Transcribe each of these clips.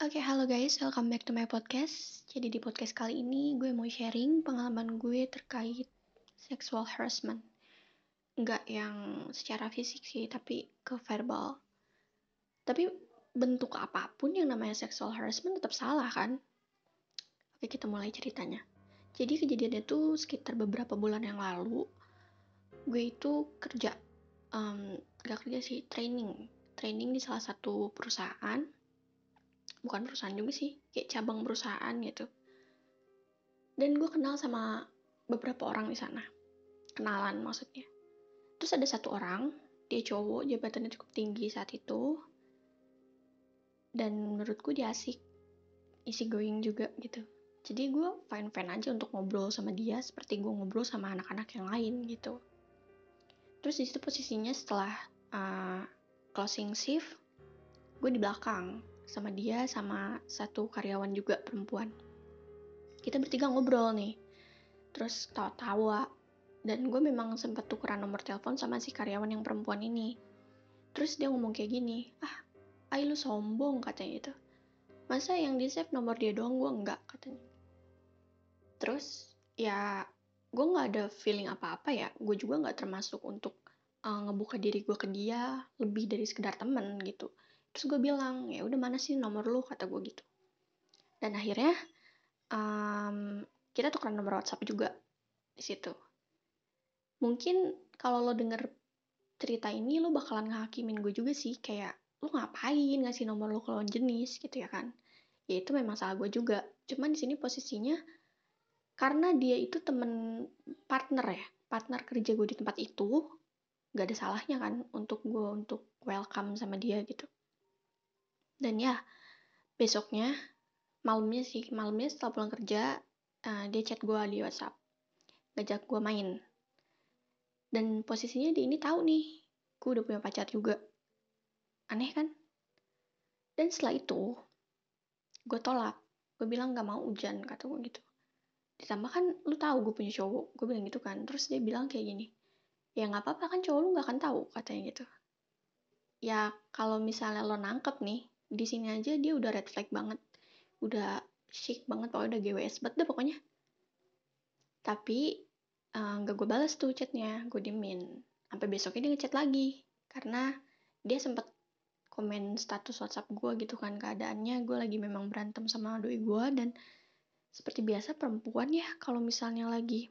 Oke, halo guys, welcome back to my podcast. Jadi di podcast kali ini gue mau sharing pengalaman gue terkait sexual harassment. Enggak yang secara fisik sih, tapi ke verbal. Tapi bentuk apa pun yang namanya sexual harassment tetap salah kan? Oke, kita mulai ceritanya. Jadi kejadiannya tuh sekitar beberapa bulan yang lalu. Gue itu kerja, um, gak kerja sih, training. Training di salah satu perusahaan bukan perusahaan juga sih kayak cabang perusahaan gitu. Dan gue kenal sama beberapa orang di sana. Kenalan maksudnya. Terus ada satu orang dia cowok jabatannya cukup tinggi saat itu. Dan menurutku dia asik isi going juga gitu. Jadi gue fine fine aja untuk ngobrol sama dia seperti gue ngobrol sama anak-anak yang lain gitu. Terus di situ posisinya setelah uh, closing shift gue di belakang sama dia sama satu karyawan juga perempuan. Kita bertiga ngobrol nih. Terus tawa-tawa. Dan gue memang sempat tukeran nomor telepon sama si karyawan yang perempuan ini. Terus dia ngomong kayak gini ah ay lu sombong katanya itu masa yang di save nomor dia doang? Gue enggak katanya. Terus ya gue nggak ada feeling apa-apa ya. Gue juga nggak termasuk untuk uh, ngebuka diri gue ke dia lebih dari sekedar temen gitu terus gue bilang ya udah mana sih nomor lu? kata gue gitu. Dan akhirnya um, kita tukeran nomor WhatsApp juga di situ. Mungkin kalau lo denger cerita ini lo bakalan ngehakimin gue juga sih kayak lo ngapain ngasih nomor lo lawan jenis? gitu ya kan. Ya itu memang salah gue juga. Cuman di sini posisinya karena dia itu temen partner ya partner kerja gue di tempat itu gak ada salahnya kan untuk gue untuk welcome sama dia gitu dan ya besoknya malamnya sih malamnya setelah pulang kerja uh, dia chat gue di WhatsApp ngajak gue main. Dan posisinya dia ini tahu nih gue udah punya pacar juga. Aneh kan? Dan setelah itu gue tolak. Gue bilang gak mau hujan kata gue gitu. Ditambah kan lu tahu gue punya cowok. Gue bilang gitu kan. Terus dia bilang kayak gini ya nggak apa-apa kan cowok lu nggak akan tahu katanya gitu. Ya kalau misalnya lo nangkep nih di sini aja dia udah red flag banget. Udah chic banget pokoknya udah GWS banget deh pokoknya. Tapi uh, eh, gak gue balas tuh chatnya gue dimin sampai besoknya dia ngechat lagi karena dia sempet komen status WhatsApp gue gitu kan keadaannya gue lagi memang berantem sama doi gue dan seperti biasa perempuan ya kalau misalnya lagi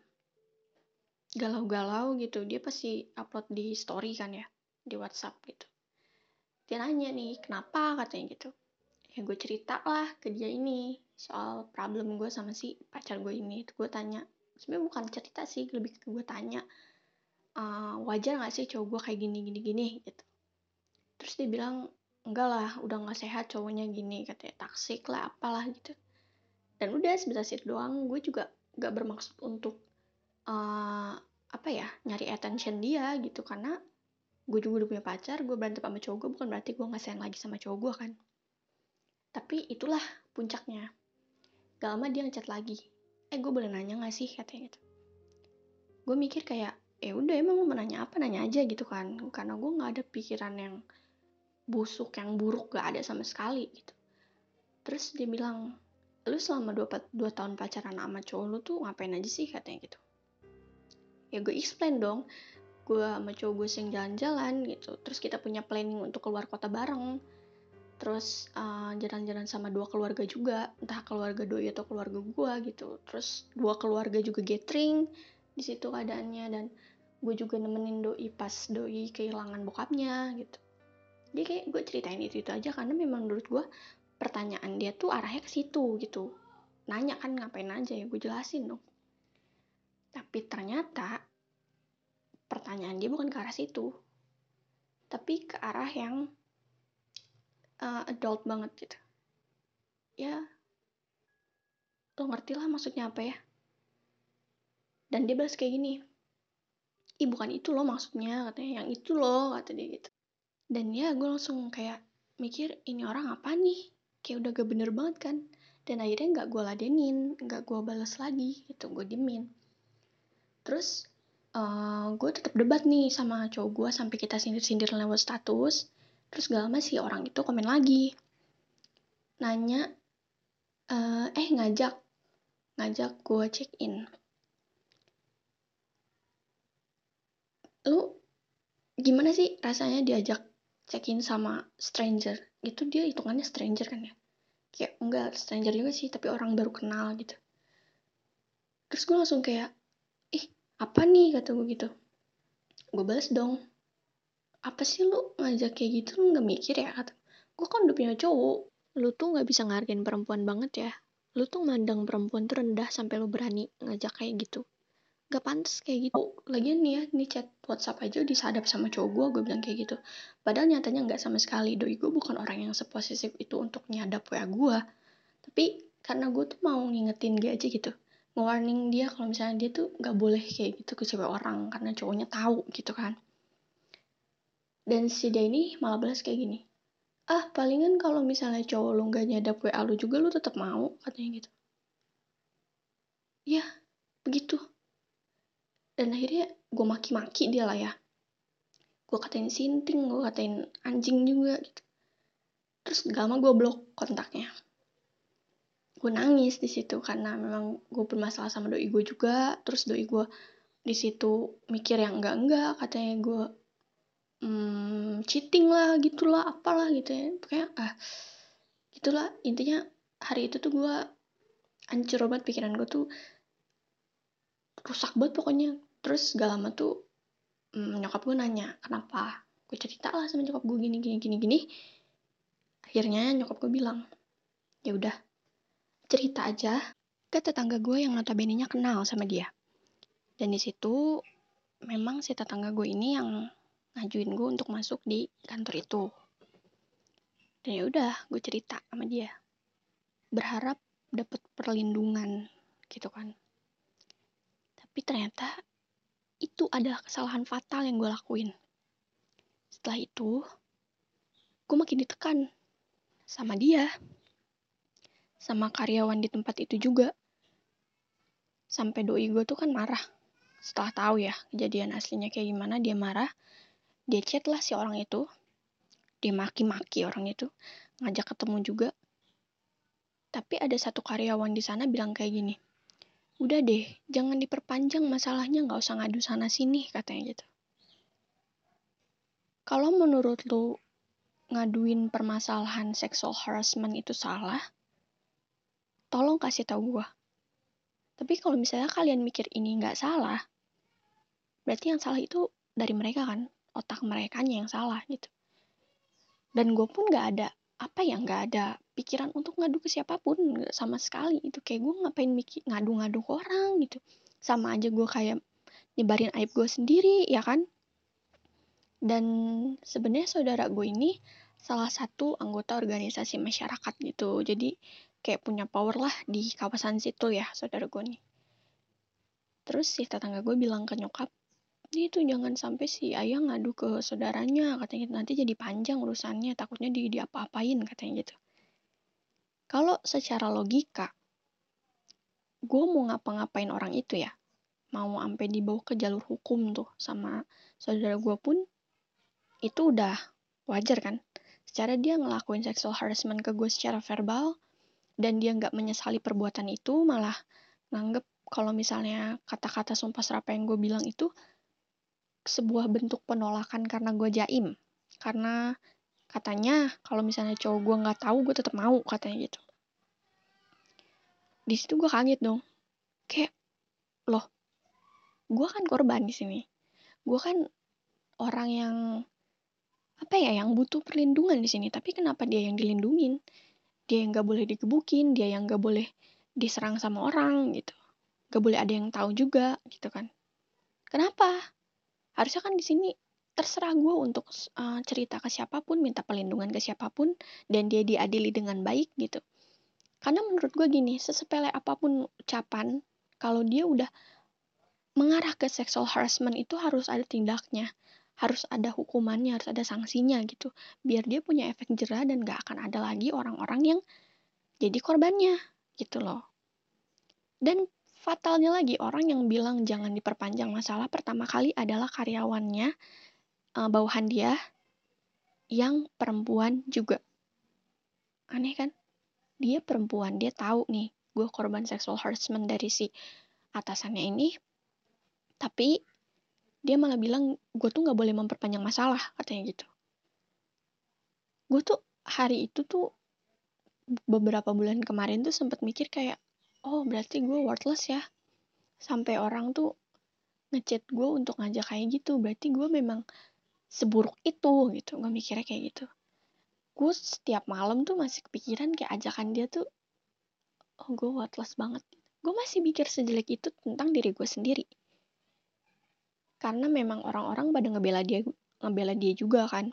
galau-galau gitu dia pasti upload di story kan ya di WhatsApp gitu dia nanya nih kenapa? katanya gitu. Ya gue cerita lah ke dia ini soal problem gue sama si pacar gue ini. Itu gue tanya sebenarnya bukan cerita sih lebih ke gue tanya uh, wajar gak sih cowok gue kayak gini gini gini? Gitu. Terus dia bilang enggak lah udah gak sehat cowoknya gini katanya taksik lah apalah gitu. Dan udah sebentar itu doang gue juga gak bermaksud untuk uh, apa ya nyari attention dia gitu. Karena gue juga udah punya pacar gue berantem sama cowok gue bukan berarti gue nggak sayang lagi sama cowok gue kan? Tapi itulah puncaknya. Gak lama dia ngechat lagi. Eh gue boleh nanya gak sih katanya gitu. Gue mikir kayak eh udah emang mau nanya apa nanya aja gitu kan. Karena gue nggak ada pikiran yang busuk yang buruk gak ada sama sekali gitu. Terus dia bilang lu selama dua, dua tahun pacaran sama cowok lu tuh ngapain aja sih? katanya gitu. Ya gue explain dong gue sama cowok gue sering jalan-jalan gitu. Terus kita punya planning untuk keluar kota bareng. Terus eh, jalan-jalan sama dua keluarga juga. Entah keluarga doi atau keluarga gue gitu. Terus dua keluarga juga gathering di situ keadaannya. Dan gue juga nemenin doi pas doi kehilangan bokapnya gitu. Dia kayak gue ceritain itu itu aja. Karena memang menurut gue pertanyaan dia tuh arahnya ke situ gitu. Nanya kan ngapain aja? Ya gue jelasin dong. Tapi ternyata pertanyaan dia bukan ke arah situ tapi ke arah yang uh, adult banget gitu. Ya lo ngerti lah maksudnya apa ya? Dan dia balas kayak gini ih bukan itu loh maksudnya katanya. Yang itu loh kata dia gitu. Dan ya gue langsung kayak mikir ini orang apa nih? Kayak udah gak bener banget kan. Dan akhirnya nggak gue ladenin nggak gue balas lagi gitu gue dimin terus uh, eh, gue tetap debat nih sama cowok gue sampai kita sindir-sindir lewat status. Terus gak lama sih orang itu komen lagi. Nanya uh, eh ngajak. Ngajak gue check in. Lu gimana sih rasanya diajak check in sama stranger? Itu dia hitungannya stranger kan ya? Kayak enggak stranger juga sih tapi orang baru kenal gitu. Terus gue langsung kayak apa nih kata gue gitu. Gue balas dong. Apa sih lu ngajak kayak gitu lu nggak mikir ya? Kata gue kan udah punya cowok. Lu tuh nggak bisa ngargain perempuan banget ya. Lu tuh mandang perempuan tuh rendah sampai lu berani ngajak kayak gitu. Gak pantas kayak gitu. Lagian nih ya nih chat WhatsApp aja disadap sama cowok gue gue bilang kayak gitu. Padahal nyatanya nggak sama sekali. Doi gue bukan orang yang seposisif itu untuk nyadap wa gue tapi karena gue tuh mau ngingetin dia aja gitu nge-warning dia kalau misalnya dia tuh nggak boleh kayak gitu ke cewek orang karena cowoknya tahu gitu kan. Dan si dia ini malah balas kayak gini ah palingan kalau misalnya cowok lu nggak nyadap WA lu juga lu tetap mau katanya gitu. Ya begitu. Dan akhirnya gue maki-maki dia lah ya. Gue katain sinting gue katain anjing juga gitu. Terus gak lama gue blok kontaknya gue nangis di situ karena memang gue bermasalah sama doi gue juga. Terus doi gue di situ mikir yang enggak enggak katanya gue hmm, cheating lah gitulah apalah gitu ya. Pokoknya ah gitulah. Intinya hari itu tuh gue hancur banget pikiran gue tuh. Rusak banget pokoknya. Terus gak lama tuh hmm, nyokap gue nanya kenapa gue cerita lah sama nyokap gue gini gini gini gini? Akhirnya nyokap gue bilang ya udah cerita aja ke tetangga gue yang notabene nya kenal sama dia. Dan di situ memang si tetangga gue ini yang ngajuin gue untuk masuk di kantor itu. Dan ya udah gue cerita sama dia. Berharap dapat perlindungan gitu kan. Tapi ternyata itu adalah kesalahan fatal yang gue lakuin. Setelah itu, gue makin ditekan sama dia, sama karyawan di tempat itu juga. Sampai doi gue tuh kan marah. Setelah tahu ya kejadian aslinya kayak gimana, dia marah. Dia chat lah si orang itu. Dia maki-maki orang itu. Ngajak ketemu juga. Tapi ada satu karyawan di sana bilang kayak gini udah deh, jangan diperpanjang masalahnya nggak usah ngadu sana sini katanya gitu. Kalau menurut lu ngaduin permasalahan sexual harassment itu salah, tolong kasih tahu gua. Tapi kalau misalnya kalian mikir ini nggak salah, berarti yang salah itu dari mereka kan, otak mereka yang salah gitu. Dan gue pun nggak ada apa ya nggak ada pikiran untuk ngadu ke siapa pun sama sekali itu kayak gue ngapain mikir ngadu-ngadu ke orang gitu. Sama aja gue kayak nyebarin aib gue sendiri ya kan? Dan sebenarnya saudara gue ini salah satu anggota organisasi masyarakat gitu. Jadi kayak punya power lah di kawasan situ ya saudara gue nih. Terus si tetangga gue bilang ke nyokap itu jangan sampai si ayah ngadu ke saudaranya katanya gitu. nanti jadi panjang urusannya takutnya di diapa-apain katanya gitu. Kalau secara logika gue mau ngapa-ngapain orang itu ya? Mau sampai dibawa ke jalur hukum tuh sama saudara gue pun itu udah wajar kan? Secara dia ngelakuin sexual harassment ke gue secara verbal dan dia nggak menyesali perbuatan itu malah nganggep kalau misalnya kata-kata sumpah serapa yang gue bilang itu sebuah bentuk penolakan karena gue jaim. Karena katanya kalau misalnya cowok gue nggak tahu gue tetap mau katanya gitu. Di situ gue kaget dong. Kayak loh gue kan korban di sini. Gue kan orang yang apa ya yang butuh perlindungan di sini tapi kenapa dia yang dilindungin dia yang nggak boleh digebukin dia yang nggak boleh diserang sama orang gitu. Nggak boleh ada yang tahu juga gitu kan. Kenapa? Harusnya kan di sini terserah gue untuk uh, cerita ke siapa pun minta perlindungan ke siapa pun dan dia diadili dengan baik gitu. Karena menurut gue gini sesepele apa pun ucapan kalau dia udah mengarah ke sexual harassment itu harus ada tindaknya harus ada hukumannya harus ada sanksinya gitu. Biar dia punya efek jerah dan gak akan ada lagi orang-orang yang jadi korbannya gitu loh. Dan fatalnya lagi orang yang bilang jangan diperpanjang masalah pertama kali adalah karyawannya uh, bawahan dia yang perempuan juga. Aneh kan? Dia perempuan dia tahu nih gue korban sexual harassment dari si atasannya ini. Tapi dia malah bilang gue tuh nggak boleh memperpanjang masalah katanya gitu. Gue tuh hari itu tuh beberapa bulan kemarin tuh sempat mikir kayak oh berarti gue worthless ya. Sampai orang tuh ngechat gue untuk ngajak kayak gitu berarti gue memang seburuk itu gitu gue mikirnya kayak gitu. Gue setiap malam tuh masih kepikiran kayak ajakan dia tuh oh gue worthless banget. Gue masih mikir sejelek itu tentang diri gue sendiri karena memang orang-orang pada ngebela dia ngebela dia juga kan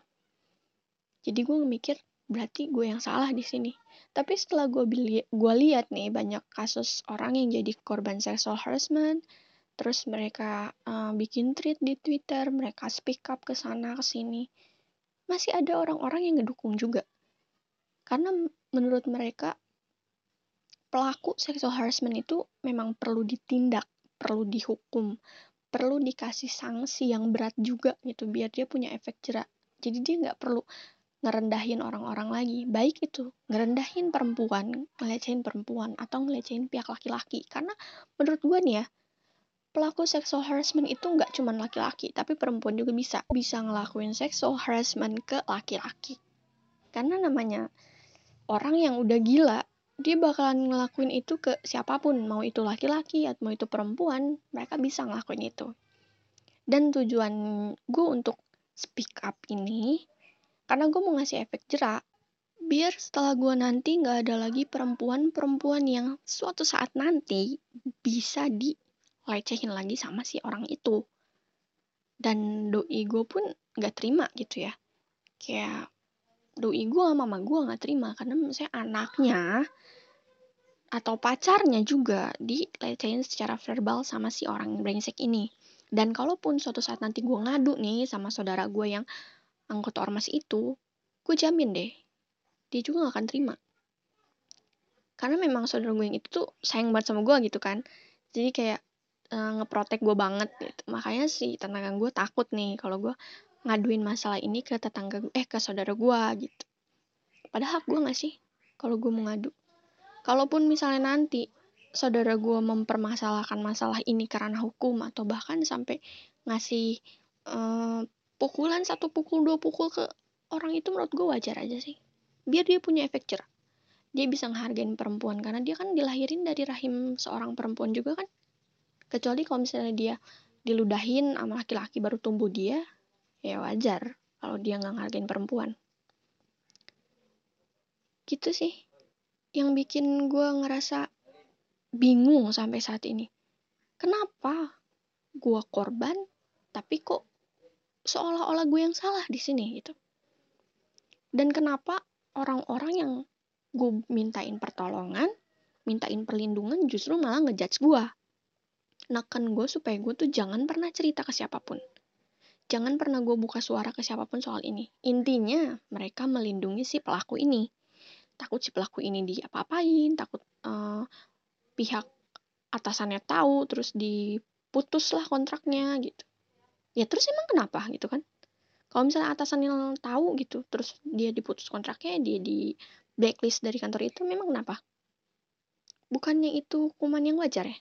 jadi gue mikir berarti gue yang salah di sini. Tapi setelah gue gue lihat nih banyak kasus orang yang jadi korban sexual harassment, terus mereka uh, bikin tweet di Twitter, mereka speak up ke sana ke sini. Masih ada orang-orang yang ngedukung juga. Karena menurut mereka pelaku sexual harassment itu memang perlu ditindak, perlu dihukum, perlu dikasih sanksi yang berat juga gitu biar dia punya efek jerak. Jadi dia nggak perlu ngerendahin orang-orang lagi. Baik itu ngerendahin perempuan ngelecehin perempuan atau ngelecehin pihak laki-laki. Karena menurut gue nih ya pelaku sexual harassment itu nggak cuma laki-laki tapi perempuan juga bisa bisa ngelakuin sexual harassment ke laki-laki. Karena namanya orang yang udah gila dia bakalan ngelakuin itu ke siapa pun mau itu laki-laki atau mau itu perempuan mereka bisa ngelakuin itu. Dan tujuan gue untuk speak up ini karena gue mau ngasih efek jerak biar setelah gue nanti nggak ada lagi perempuan-perempuan yang suatu saat nanti bisa dilecehin lagi sama si orang itu. Dan doi gue pun nggak terima gitu ya. Kayak doi gue mama gue nggak terima karena misalnya anaknya atau pacarnya juga dilecehin secara verbal sama si orang brengsek ini dan kalaupun suatu saat nanti gue ngadu nih sama saudara gue yang anggota ormas itu, gue jamin deh, dia juga gak akan terima. Karena memang saudara gue yang itu tuh sayang banget sama gue gitu kan. Jadi kayak uh, ngeprotek gue banget gitu. Makanya si tetangga gue takut nih kalau gue ngaduin masalah ini ke tetangga gue, eh ke saudara gue gitu. Padahal gue gak sih kalau gue mau ngadu. Kalaupun misalnya nanti saudara gue mempermasalahkan masalah ini karena hukum atau bahkan sampai ngasih uh, pukulan satu pukul dua pukul ke orang itu menurut gue wajar aja sih biar dia punya efek cerah dia bisa ngehargain perempuan karena dia kan dilahirin dari rahim seorang perempuan juga kan kecuali kalau misalnya dia diludahin sama laki-laki baru tumbuh dia ya wajar kalau dia nggak ngehargain perempuan gitu sih yang bikin gue ngerasa bingung sampai saat ini kenapa gue korban tapi kok seolah-olah gue yang salah di sini gitu. Dan kenapa orang-orang yang gue mintain pertolongan, mintain perlindungan justru malah ngejudge gue. Neken gue supaya gue tuh jangan pernah cerita ke siapa pun. Jangan pernah gue buka suara ke siapa pun soal ini. Intinya mereka melindungi si pelaku ini. Takut si pelaku ini diapa-apain, takut uh, pihak atasannya tahu, terus diputuslah kontraknya gitu ya terus emang kenapa gitu kan kalau misalnya atasan yang tahu gitu terus dia diputus kontraknya dia di blacklist dari kantor itu memang kenapa bukannya itu hukuman yang wajar ya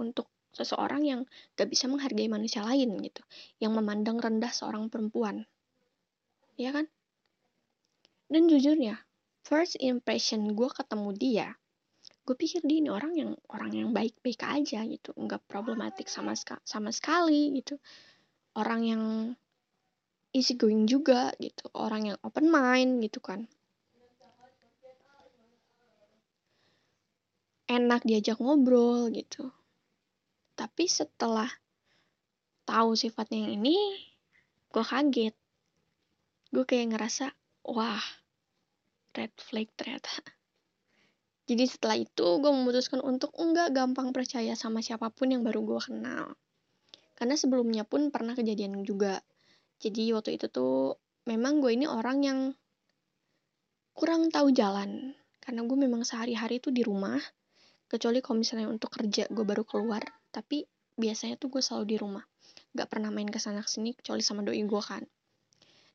untuk seseorang yang gak bisa menghargai manusia lain gitu. Yang memandang rendah seorang perempuan. Ya kan? Dan jujurnya first impression gue ketemu dia gue pikir dia ini orang yang orang yang baik-baik aja gitu. Nggak problematik sama sama sekali gitu. Orang yang easy going juga gitu. Orang yang open mind gitu kan. Enak diajak ngobrol gitu tapi setelah tahu sifatnya yang ini gue kaget. Gue kayak ngerasa wah red flag ternyata. Jadi setelah itu gue memutuskan untuk enggak gampang percaya sama siapa pun yang baru gue kenal. Karena sebelumnya pun pernah kejadian juga. Jadi waktu itu tuh memang gue ini orang yang kurang tahu jalan. Karena gue memang sehari-hari tuh di rumah. Kecuali kalau misalnya untuk kerja gue baru keluar tapi biasanya tuh gue selalu di rumah. Gak pernah main ke sana sini kecuali sama doi gue kan.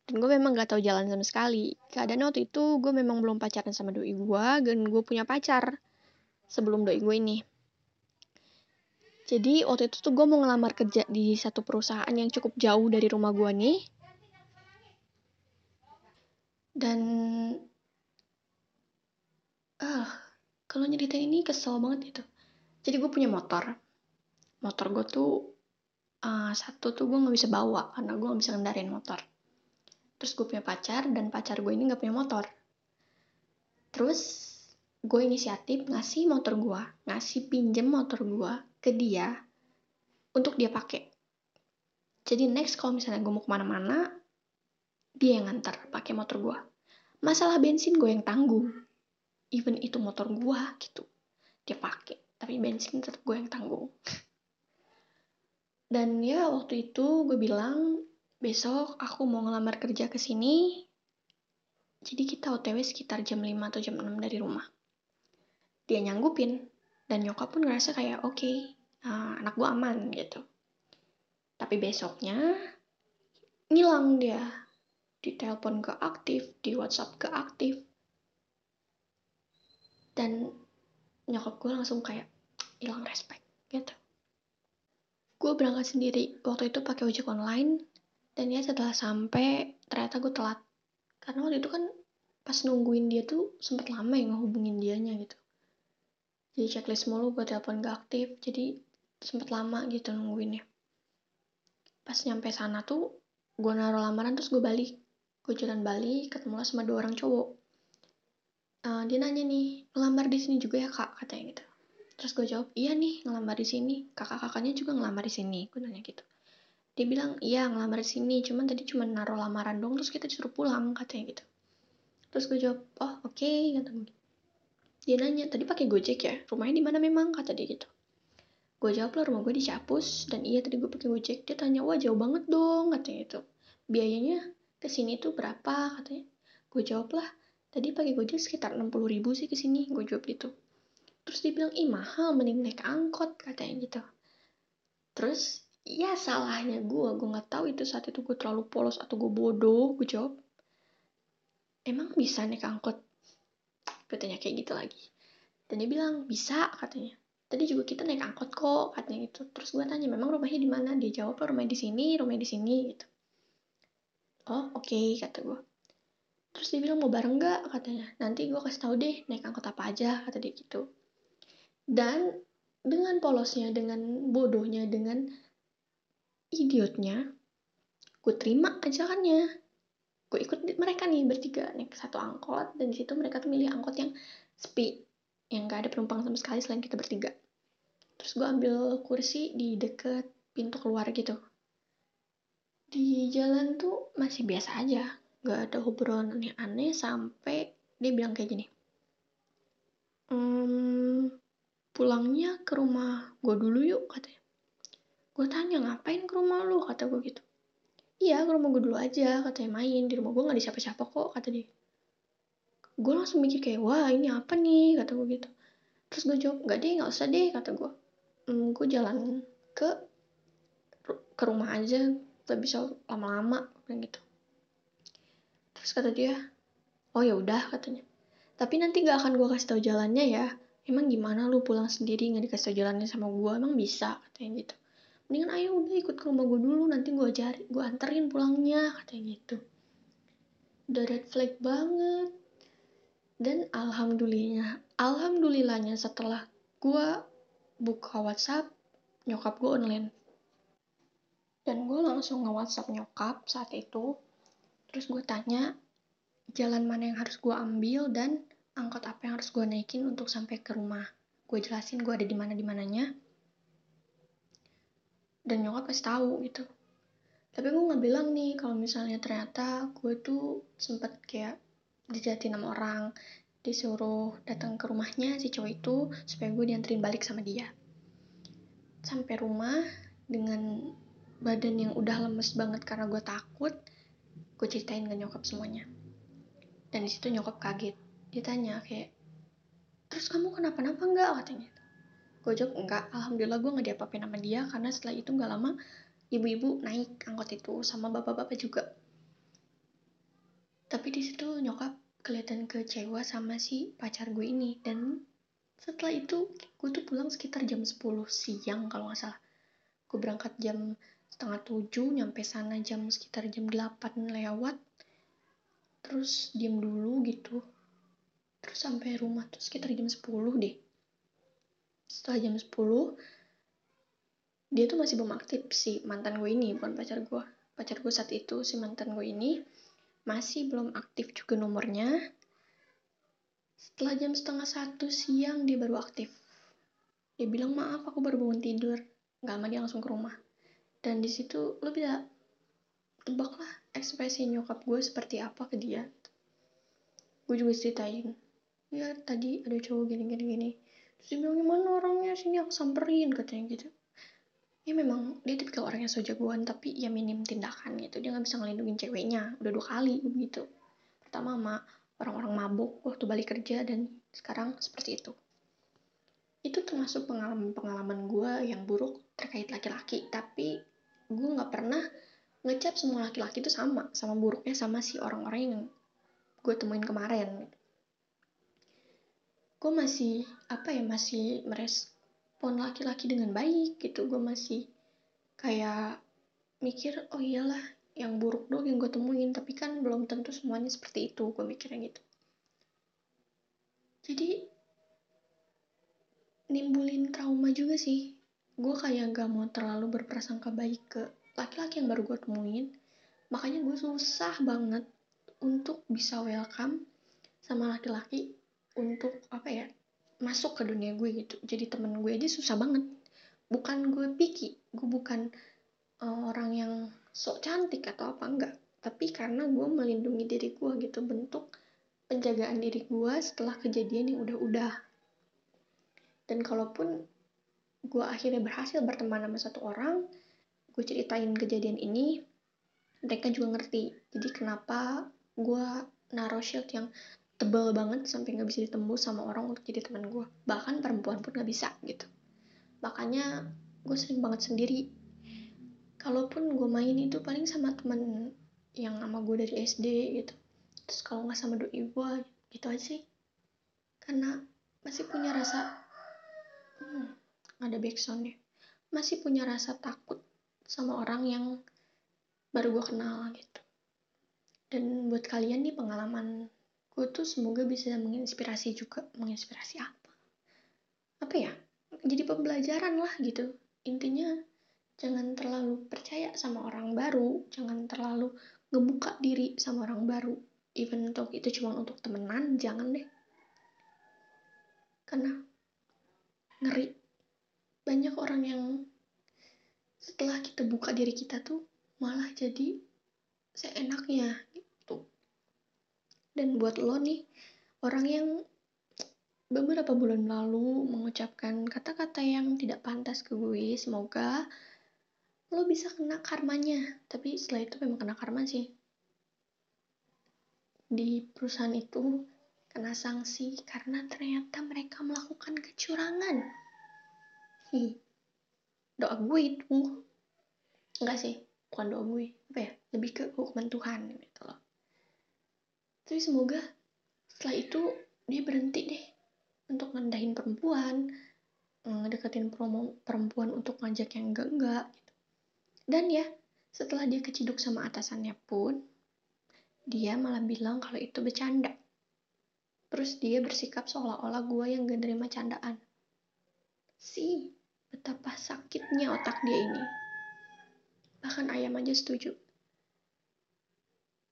Dan gue memang gak tahu jalan sama sekali. Keadaan waktu itu gue memang belum pacaran sama doi gue dan gue punya pacar sebelum doi gue ini. Jadi waktu itu tuh gue mau ngelamar kerja di satu perusahaan yang cukup jauh dari rumah gue nih. Dan ah uh, kalau nyeritain ini kesel banget gitu. Jadi gue punya motor motor gue tuh uh, satu tuh gue nggak bisa bawa karena gue nggak bisa ngendarin motor. Terus gue punya pacar dan pacar gue ini nggak punya motor. Terus gue inisiatif ngasih motor gue ngasih pinjem motor gue ke dia untuk dia pakai. Jadi next kalau misalnya gue mau ke mana-mana dia yang ngantar pakai motor gue masalah bensin gue yang tanggung even itu motor gue gitu dia pakai. Tapi bensin tetap gue yang tanggung dan ya waktu itu gue bilang besok aku mau ngelamar kerja ke sini. Jadi kita otw sekitar jam 5 atau jam 6 dari rumah. Dia nyanggupin dan nyokap pun ngerasa kayak oke okay, uh, anak gue aman gitu. Tapi besoknya ngilang dia. Di telepon ke aktif di whatsapp ke aktif. Dan nyokap gue langsung kayak hilang respect gitu gue berangkat sendiri. Waktu itu pakai ojek online dan ya setelah sampai ternyata gue telat. Karena waktu itu kan pas nungguin dia tuh sempet lama ya ngehubungin dianya gitu. Jadi checklist mulu buat telepon gak aktif jadi sempet lama gitu nungguinnya. Pas nyampe sana tuh gue naruh lamaran terus gue balik. Gue jalan balik ketemu sama dua orang cowok. Uh, dia nanya nih ngelamar di sini juga ya kak? katanya gitu terus gue jawab iya nih ngelamar di sini. Kakak kakaknya juga ngelamar di sini gue nanya gitu. Dia bilang iya ngelamar di sini cuman tadi cuma naruh lamaran dong terus kita disuruh pulang katanya gitu. Terus gue jawab oh oke okay, kata gue dia nanya tadi pakai gojek ya? Rumahnya di mana memang? kata dia gitu. Gue jawab lah rumah gue di Capus dan iya tadi gue pakai gojek. Dia tanya wah jauh banget dong katanya itu biayanya ke sini tuh berapa? katanya. Gue jawab lah tadi pakai gojek sekitar 60 ribu sih ke sini gue jawab gitu terus dia bilang ih mahal mending naik angkot katanya gitu. Terus ya salahnya gue gue nggak tahu itu saat itu gue terlalu polos atau gue bodoh gue jawab emang bisa naik angkot? Gue tanya kayak gitu lagi. Dan dia bilang bisa katanya. Tadi juga kita naik angkot kok katanya gitu. Terus gue tanya memang rumahnya di mana? Dia jawab rumahnya di sini rumahnya di sini gitu. Oh oke okay, kata gue terus dia bilang mau bareng nggak? katanya. Nanti gue kasih tahu deh naik angkot apa aja kata dia gitu dan dengan polosnya dengan bodohnya dengan idiotnya gue terima ajakannya gue ikut mereka nih bertiga naik satu angkot. Dan di situ mereka tuh milih angkot yang sepi yang gak ada penumpang sama sekali selain kita bertiga. Terus gue ambil kursi di deket pintu keluar gitu. Di jalan tuh masih biasa aja. Gak ada obrolan yang aneh sampai dia bilang kayak gini. Ehm, pulangnya ke rumah gue dulu yuk katanya. Gue tanya ngapain ke rumah lu? kata gue gitu. Iya ke rumah gue dulu aja katanya main. Di rumah gue gak ada siapa-siapa kok kata dia. Gue langsung mikir kayak wah ini apa nih? kata gue gitu. Terus gue jawab nggak deh nggak usah deh kata gue hmm, gue jalan ke ke rumah aja. Gak bisa lama-lama kayak gitu. Terus kata dia oh ya udah katanya. Tapi nanti gak akan gue kasih tahu jalannya ya emang gimana lu pulang sendiri nggak dikasih jalannya sama gue emang bisa? Katanya gitu. Mendingan ayo udah ikut ke rumah gue dulu nanti gue cari gue anterin pulangnya katanya gitu. Udah red flag banget. Dan alhamdulillahnya alhamdulillahnya setelah gue buka WhatsApp nyokap gue online. Dan gue langsung nge WhatsApp nyokap saat itu. Terus gue tanya jalan mana yang harus gue ambil dan angkot apa yang harus gue naikin untuk sampai ke rumah? Gue jelasin gue ada di mana di mananya. Dan nyokap pasti tahu gitu. Tapi gue nggak bilang nih kalau misalnya ternyata gue tuh sempet kayak dijatin sama orang disuruh datang ke rumahnya si cowok itu supaya gue dianterin balik sama dia. Sampai rumah dengan badan yang udah lemes banget karena gue takut gue ceritain ke nyokap semuanya. Dan di situ nyokap kaget dia tanya kayak terus kamu kenapa-napa nggak? Katanya gue jawab enggak alhamdulillah gue nggak diapa-apain sama dia karena setelah itu nggak lama ibu-ibu naik angkot itu sama bapak-bapak juga. Tapi di situ nyokap kelihatan kecewa sama si pacar gue ini. Dan setelah itu gue tuh pulang sekitar jam 10 siang kalau nggak salah. Gue berangkat jam setengah tujuh nyampe sana jam sekitar jam 8 lewat. Terus diem dulu gitu terus sampai rumah tuh sekitar jam 10 deh. Setelah jam 10 dia tuh masih belum aktif si mantan gue ini bukan pacar gue pacar gue saat itu si mantan gue ini masih belum aktif juga nomornya. Setelah jam setengah satu siang dia baru aktif. Dia bilang maaf aku baru bangun tidur. Nggak lama dia langsung ke rumah. Dan di situ lo bisa tebak lah ekspresi nyokap gue seperti apa ke dia. Gue juga ceritain ya tadi ada cowok gini gini. Gini terus dia bilang gimana orangnya? Sini aku samperin katanya gitu. Ya memang dia tipikal orang yang so jagoan tapi ya minim tindakan gitu. Dia nggak bisa ngelindungin ceweknya. Udah dua kali begitu. Pertama sama orang-orang mabuk waktu balik kerja dan sekarang seperti itu. Itu termasuk pengalaman-pengalaman gue yang buruk terkait laki-laki. Tapi gue nggak pernah ngecap semua laki-laki itu sama sama buruknya sama si orang-orang yang gue temuin kemarin gue masih apa ya masih merespon laki-laki dengan baik gitu. Gue masih kayak mikir oh iyalah yang buruk dong yang gue temuin. Tapi kan belum tentu semuanya seperti itu gue mikirnya gitu. Jadi nimbulin trauma juga sih. Gue kayak gak mau terlalu berprasangka baik ke laki-laki yang baru gue temuin. Makanya gue susah banget untuk bisa welcome sama laki-laki untuk apa ya masuk ke dunia gue gitu. Jadi temen gue aja susah banget. Bukan gue picky gue bukan uh, orang yang sok cantik atau apa enggak. Tapi karena gue melindungi diri gue gitu bentuk penjagaan diri gue setelah kejadian yang udah-udah. Dan kalaupun gue akhirnya berhasil berteman sama satu orang gue ceritain kejadian ini mereka juga ngerti. Jadi kenapa gue naruh shield yang tebal banget sampai nggak bisa ditembus sama orang untuk jadi teman gue bahkan perempuan pun nggak bisa gitu. Makanya gue sering banget sendiri. Kalaupun gue main itu paling sama temen yang sama gue dari SD gitu. Terus kalau nggak sama doi gue gitu aja sih. Karena masih punya rasa hmm, ada backsoundnya. Masih punya rasa takut sama orang yang baru gue kenal gitu. Dan buat kalian nih pengalaman gue tuh semoga bisa menginspirasi juga. Menginspirasi apa? Apa ya? Jadi pembelajaran lah gitu. Intinya jangan terlalu percaya sama orang baru. Jangan terlalu ngebuka diri sama orang baru. Even untuk itu cuma untuk temenan jangan deh. Karena ngeri. Banyak orang yang setelah kita buka diri kita tuh malah jadi seenaknya dan buat lo nih, orang yang beberapa bulan lalu mengucapkan kata-kata yang tidak pantas ke gue, semoga lo bisa kena karmanya. Tapi setelah itu memang kena karma sih. Di perusahaan itu kena sanksi karena ternyata mereka melakukan kecurangan. Hi, doa gue itu. Enggak sih, bukan doa gue. Apa ya? Lebih ke hukuman Tuhan gitu loh tapi semoga setelah itu dia berhenti deh untuk ngendahin perempuan ngedeketin promo perempuan untuk ngajak yang enggak-enggak gitu. dan ya setelah dia keciduk sama atasannya pun dia malah bilang kalau itu bercanda. Terus dia bersikap seolah-olah gue yang gak nerima candaan. Sih betapa sakitnya otak dia ini. Bahkan ayam aja setuju.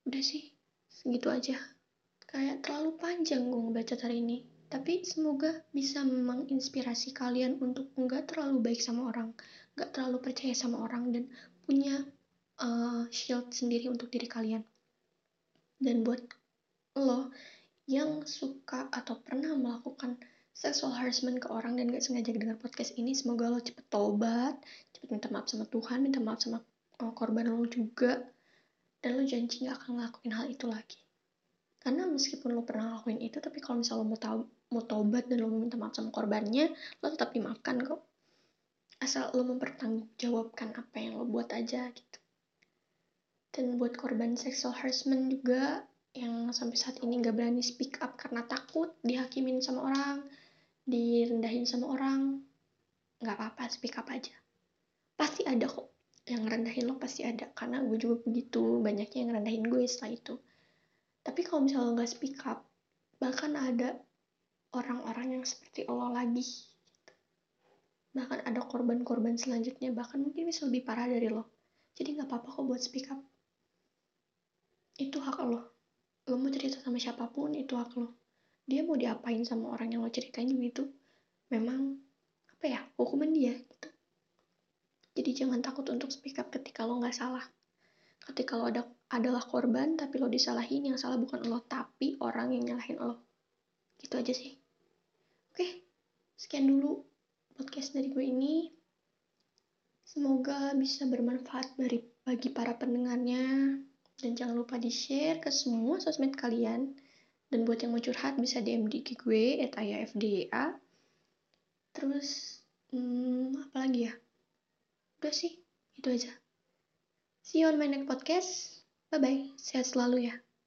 Udah sih segitu aja. Kayak terlalu panjang gue ngebaca hari ini. Tapi semoga bisa menginspirasi kalian untuk nggak terlalu baik sama orang nggak terlalu percaya sama orang dan punya uh, shield sendiri untuk diri kalian. Dan buat lo yang suka atau pernah melakukan sexual harassment ke orang dan gak sengaja dengar podcast ini semoga lo cepet tobat cepet minta maaf sama Tuhan minta maaf sama uh, korban lo juga dan lo janji gak akan ngelakuin hal itu lagi. Karena meskipun lo pernah ngelakuin itu tapi kalau misalnya lo mau tahu mau tobat dan lo minta maaf sama korbannya lo tetap dimaafkan kok. Asal lo mempertanggungjawabkan apa yang lo buat aja gitu. Dan buat korban sexual harassment juga yang sampai saat ini gak berani speak up karena takut dihakimin sama orang direndahin sama orang nggak apa-apa speak up aja. Pasti ada kok yang ngerendahin lo pasti ada karena gue juga begitu banyaknya yang ngerendahin gue setelah itu. Tapi kalau misalnya lo nggak speak up bahkan ada orang-orang yang seperti lo lagi bahkan ada korban-korban selanjutnya bahkan mungkin bisa lebih parah dari lo. Jadi nggak apa-apa kok buat speak up. Itu hak lo. Lo mau cerita sama siapa pun itu hak lo. Dia mau diapain sama orang yang lo ceritain juga itu memang apa ya hukuman dia gitu jadi jangan takut untuk speak up ketika lo nggak salah ketika lo ada adalah korban tapi lo disalahin yang salah bukan lo tapi orang yang nyalahin lo gitu aja sih oke sekian dulu podcast dari gue ini semoga bisa bermanfaat dari bagi para pendengarnya dan jangan lupa di-share ke semua sosmed kalian. Dan buat yang mau curhat bisa DM di gue, at ayafda. Terus, hmm, apa lagi ya? Udah sih, itu aja. See you on my next podcast. Bye-bye, sehat selalu ya.